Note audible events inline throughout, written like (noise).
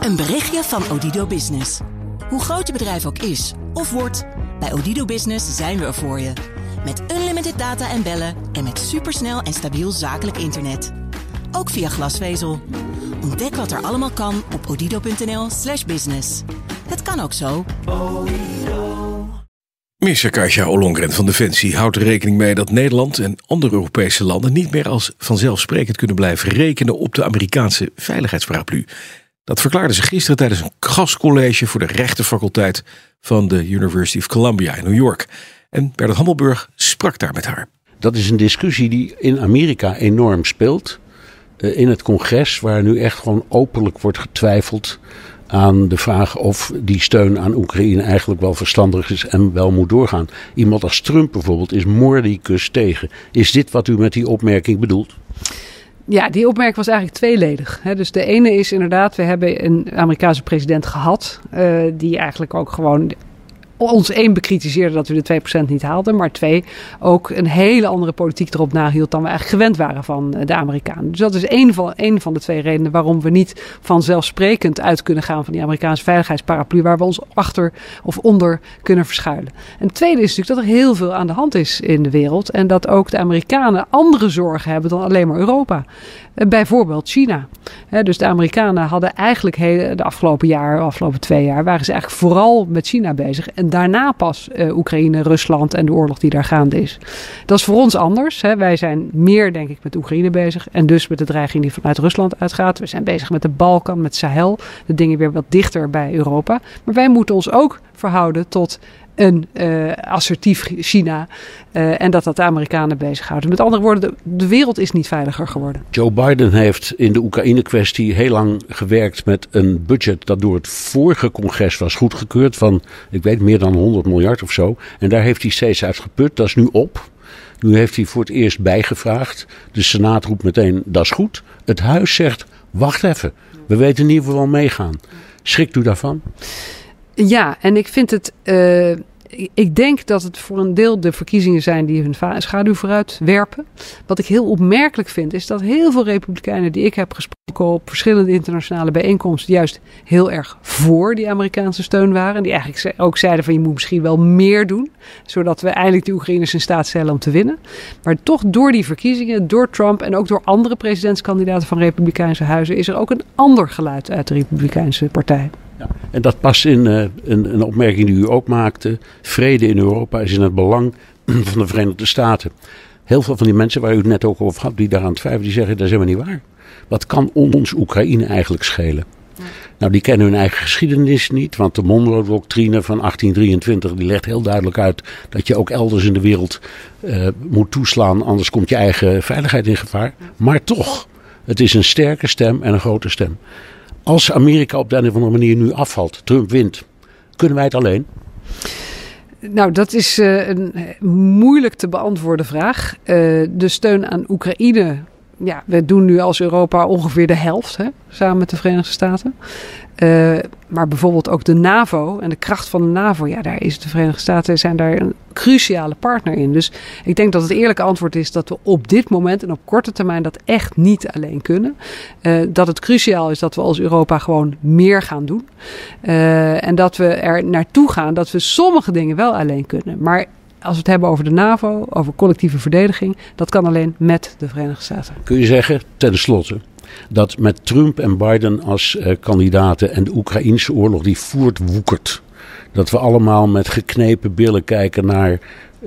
Een berichtje van Odido Business. Hoe groot je bedrijf ook is of wordt, bij Odido Business zijn we er voor je. Met unlimited data en bellen en met supersnel en stabiel zakelijk internet. Ook via glasvezel. Ontdek wat er allemaal kan op odido.nl/slash business. Het kan ook zo. Minister Kasia Ollongren van Defensie houdt er rekening mee dat Nederland en andere Europese landen niet meer als vanzelfsprekend kunnen blijven rekenen op de Amerikaanse veiligheidsparaplu. Dat verklaarde ze gisteren tijdens een gastcollege voor de rechtenfaculteit van de University of Columbia in New York. En Bernard Hammelburg sprak daar met haar. Dat is een discussie die in Amerika enorm speelt. Eh, in het congres, waar nu echt gewoon openlijk wordt getwijfeld aan de vraag of die steun aan Oekraïne eigenlijk wel verstandig is en wel moet doorgaan. Iemand als Trump bijvoorbeeld is mordicus tegen. Is dit wat u met die opmerking bedoelt? Ja, die opmerking was eigenlijk tweeledig. Dus de ene is inderdaad, we hebben een Amerikaanse president gehad, uh, die eigenlijk ook gewoon ons één bekritiseerde dat we de 2% niet haalden. Maar twee, ook een hele andere politiek erop nahield dan we eigenlijk gewend waren van eh, de Amerikanen. Dus dat is één van, één van de twee redenen waarom we niet vanzelfsprekend uit kunnen gaan van die Amerikaanse veiligheidsparaplu. Waar we ons achter of onder kunnen verschuilen. En het tweede is natuurlijk dat er heel veel aan de hand is in de wereld. En dat ook de Amerikanen andere zorgen hebben dan alleen maar Europa. Eh, bijvoorbeeld China. dus de Amerikanen hadden eigenlijk de afgelopen jaar, afgelopen twee jaar, waren ze eigenlijk vooral met China bezig. En daarna pas uh, Oekraïne, Rusland en de oorlog die daar gaande is. Dat is voor ons anders. Wij zijn meer, denk ik, met Oekraïne bezig. En dus met de dreiging die vanuit Rusland uitgaat. We zijn bezig met de Balkan, met Sahel. De dingen weer wat dichter bij Europa. Maar wij moeten ons ook verhouden tot een uh, assertief China. Uh, en dat dat de Amerikanen bezighouden. Met andere woorden, de, wereld is niet veiliger geworden. Joe Biden heeft in de Oekraïne-kwestie heel lang gewerkt met een budget dat door het vorige congres was goedgekeurd. Van, ik weet, meer dan 100 miljard of zo. En daar heeft hij steeds uit geput. Dat is nu op. Nu heeft hij voor het eerst bijgevraagd. De Senaat roept meteen, dat is goed. Het huis zegt, wacht even. We weten in ieder geval meegaan. Schrikt u daarvan? Ja, en ik vind het. Uh, ik denk dat het voor een deel de verkiezingen zijn die hun schaduw vooruit werpen. Wat ik heel opmerkelijk vind, is dat heel veel Republikeinen die ik heb gesproken op verschillende internationale bijeenkomsten, juist heel erg voor die Amerikaanse steun waren. Die eigenlijk ook zeiden van je moet misschien wel meer doen, zodat we eindelijk de Oekraïners in staat stellen om te winnen. Maar toch door die verkiezingen, door Trump en ook door andere presidentskandidaten van Republikeinse huizen, is er ook een ander geluid uit de Republikeinse partij. En dat past in uh, een, een, opmerking die u ook maakte. Vrede in Europa is in het belang (clears throat) van de Verenigde Staten. Heel veel van die mensen waar u het net ook over had, die daaraan twijfelen, die zeggen dat is helemaal niet waar. Wat kan ons Oekraïne eigenlijk schelen? Ja. Nou, die kennen hun eigen geschiedenis niet, want de Monroe-doctrine van 1823 die legt heel duidelijk uit dat je ook elders in de wereld uh, moet toeslaan, anders komt je eigen veiligheid in gevaar. Maar toch, het is een sterke stem en een grote stem. Als Amerika op de een of andere manier nu afvalt, Trump wint, kunnen wij het alleen? Nou, dat is uh, een moeilijk te beantwoorden vraag. Uh, de steun aan Oekraïne. Ja, we doen nu als Europa ongeveer de helft, hè, samen met de Verenigde Staten. Uh, maar bijvoorbeeld ook de NAVO en de kracht van de NAVO, ja, daar is de Verenigde Staten zijn daar een cruciale partner in. Dus ik denk dat het eerlijke antwoord is dat we op dit moment en op korte termijn dat echt niet alleen kunnen. Uh, dat het cruciaal is dat we als Europa gewoon meer gaan doen. Uh, en dat we er naartoe gaan dat we sommige dingen wel alleen kunnen. Maar als we het hebben over de NAVO, over collectieve verdediging, dat kan alleen met de Verenigde Staten. Kun je zeggen, ten slotte, dat met Trump en Biden als uh, kandidaten en de Oekraïnse oorlog die voortwoekert, dat we allemaal met geknepen billen kijken naar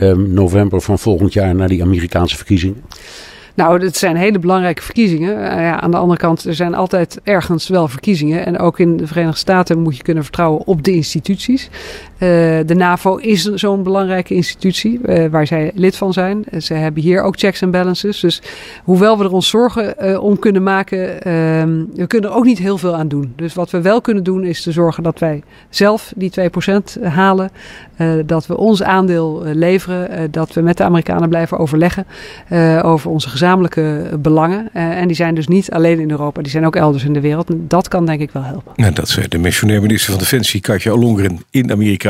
um, november van volgend jaar, naar die Amerikaanse verkiezingen? Nou, het zijn hele belangrijke verkiezingen. Uh, ja, aan de andere kant, er zijn altijd ergens wel verkiezingen. En ook in de Verenigde Staten moet je kunnen vertrouwen op de instituties. Uh, de NAVO is zo'n belangrijke institutie uh, waar zij lid van zijn. Ze hebben hier ook checks en balances. Dus hoewel we er ons zorgen om kunnen maken, ehm, we kunnen er ook niet heel veel aan doen. Dus wat we wel kunnen doen is te zorgen dat wij zelf die 2% halen. dat we ons aandeel leveren. dat we met de Amerikanen blijven overleggen over onze gezamenlijke belangen. En die zijn dus niet alleen in Europa, die zijn ook elders in de wereld. Dat kan denk ik wel helpen. En dat zei de missionair minister van Defensie Katja Ollongren in Amerika